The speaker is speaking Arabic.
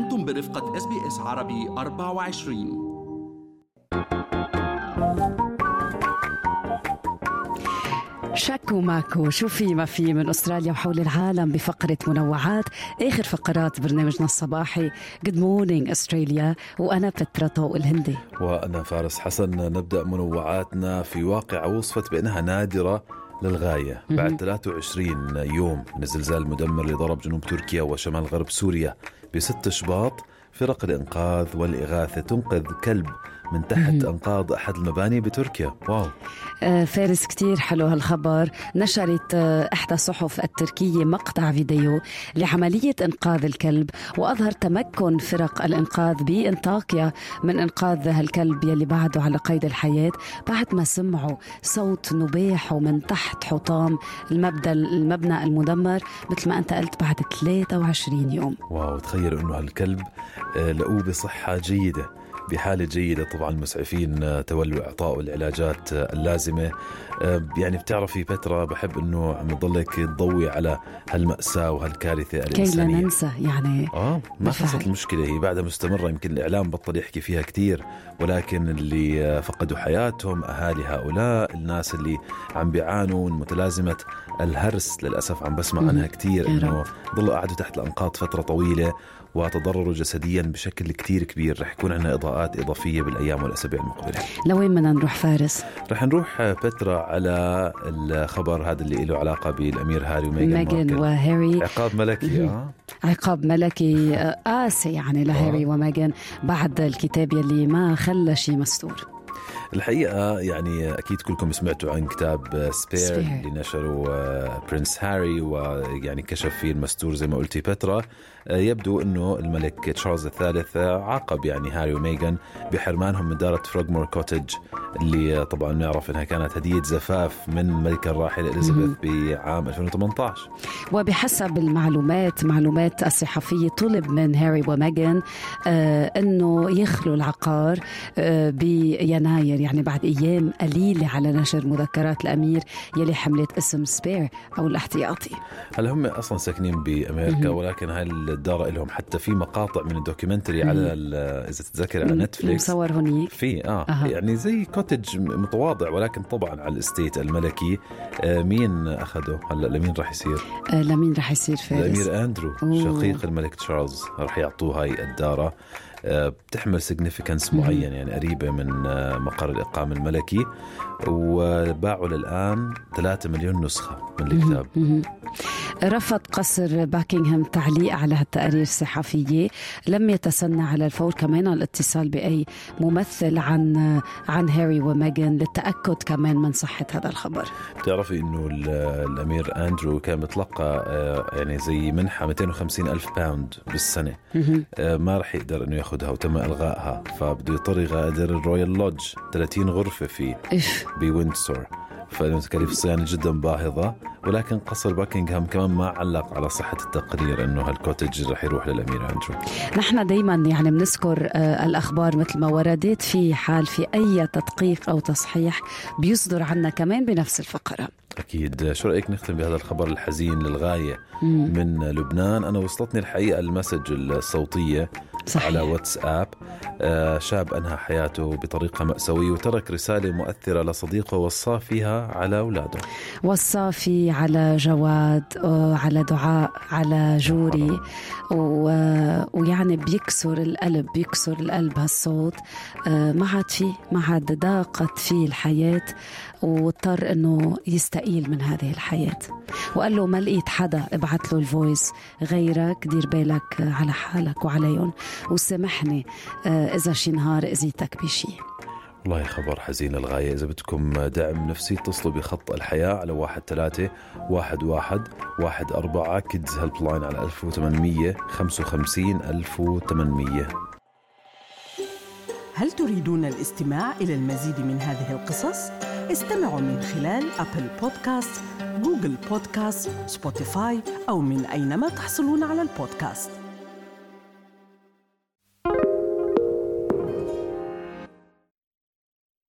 أنتم برفقة إس بي إس عربي 24 شكو ماكو. شو في ما في من أستراليا وحول العالم بفقرة منوعات آخر فقرات برنامجنا الصباحي. Good Morning Australia وأنا بترا طوق الهندي. وأنا فارس حسن. نبدأ منوعاتنا في واقعة وصفت بأنها نادرة للغاية. بعد 23 يوم من الزلزال المدمر اللي ضرب جنوب تركيا وشمال غرب سوريا بست شباط فرق الإنقاذ والإغاثة تنقذ كلب من تحت أنقاض أحد المباني بتركيا. واو. آه، فارس كتير حلو هالخبر. نشرت آه، إحدى الصحف التركية مقطع فيديو لعملية إنقاذ الكلب وأظهر تمكن فرق الإنقاذ بإنطاكيا من إنقاذ هالكلب يلي بعده على قيد الحياة بعد ما سمعوا صوت نباحه من تحت حطام المبنى المبنى المدمر مثل ما أنت قلت بعد 23 يوم. واو تخيل إنه هالكلب آه، لقوة بصحة جيدة. بحالة جيدة. طبعا المسعفين آه، تولوا إعطائه العلاجات آه، اللازمة. آه، يعني بتعرفي بترا بحب أنه عم تضلك تضوي على هالمأساة وهالكارثة كي لا ننسى يعني آه ما. خلصت المشكلة هي بعدها مستمرة. يمكن الإعلام بطل يحكي فيها كثير ولكن اللي فقدوا حياتهم أهالي هؤلاء الناس اللي عم بيعانوا من متلازمة الهرس للأسف عم بسمع. عنها كثير إنه ضلوا قعدوا تحت الأنقاض فترة طويلة وتضرروا جسديا بشكل كثير كبير. رح يكون عندنا إضاءات إضافية بالأيام والأسابيع المقبلة. لوين بدنا نروح فارس؟ رح نروح آه، بترا على الخبر هذا اللي له علاقة بالأمير هاري وميغان ميغان وهاري. عقاب ملكي. آه. عقاب ملكي آه، قاسي يعني لهاري وميغان بعد الكتاب يلي ما خلى شيء مستور. الحقيقة يعني أكيد كلكم سمعتوا عن كتاب Spare Spare. اللي نشره آه، Prince هاري ويعني كشف فيه المستور زي ما قلتي بترا. آه، يبدو أنه الملك تشارلز الثالث عاقب يعني هاري وميغان بحرمانهم من دارة Frogmore Cottage اللي طبعا نعرف أنها كانت هدية زفاف من الملكة الراحلة إليزابيث بعام 2018 وبحسب المعلومات معلومات الصحفية طلب من هاري وميغان آه أنه يخلوا العقار آه بيناير يعني بعد أيام قليلة على نشر مذكرات الأمير يلي حملت اسم Spare أو الاحتياطي. هلا هم أصلا ساكنين بأمريكا مهم. ولكن هاي الدار لهم حتى في مقاطع من ال documentary على إذا تتذكر على Netflix. مصور هنيك. في آه. أها. يعني زي cottage متواضع ولكن طبعا على ال estate الملكي. آه مين أخذه؟ هلا لمين راح يصير؟ آه لمين رح يصير فارس؟ الامير أندرو أوه. شقيق الملك تشارلز راح يعطوه هاي الدارة. آه، بتحمل significance. معين يعني قريبة من آه، مقر الإقامة الملكي. وباعوا للآن 3 مليون نسخة من الكتاب. رفض قصر باكنغهام تعليق على هالتقارير الصحفية. لم يتسنى على الفور كمان الاتصال بأي ممثل عن عن هاري وميغان للتأكد كمان من صحة هذا الخبر. بتعرفي إنه ال- الأمير أندرو كان بتلقى آه، يعني زي منحة 250 ألف pound بالسنة. مهم. آه، ما رح يقدر إنه ياخذها وتم إلغائها فبده يضطر يغادر ال Royal Lodge 30 غرفة فيه إف. بويندسور فتكاليف الصيانه جدا باهظة ولكن قصر باكنغهام كمان ما علق على صحة التقرير إنه هال cottage رح يروح للأمير أندرو. نحن دايما يعني بنذكر آه، الأخبار مثل ما وردت في حال في أي تدقيق أو تصحيح بيصدر عنا كمان بنفس الفقرة. أكيد. شو رأيك نختم بهذا الخبر الحزين للغاية مم. من لبنان؟ أنا وصلتني الحقيقة المسج الصوتية صحيح. على واتساب. شاب أنهى حياته بطريقه ماساويه وترك رسالة مؤثرة لصديقه وصاه فيها على أولاده. وصافي على جواد آه، على دعاء على جوري. و... ويعني بيكسر القلب بيكسر القلب هالصوت. آه، ما عاد فيه ما عاد ضاقت فيه الحياة واضطر إنه يستقيل من هذه الحياة. وقال له ما لقيت حدا ابعت له ال voice. غيرك دير بالك على حالك وعليهم. وسامحني. إذا شي نهار اذيتك بشي. والله خبر حزين للغاية إذا بدكم دعم نفسي اتصلوا بخط الحياة على واحد ثلاثة واحد واحد واحد أربعة. Kids Helpline على 1800 55 1800 هل تريدون الاستماع إلى المزيد من هذه القصص؟ استمعوا من خلال Apple Podcast، Google Podcast، Spotify أو من أينما تحصلون على البودكاست.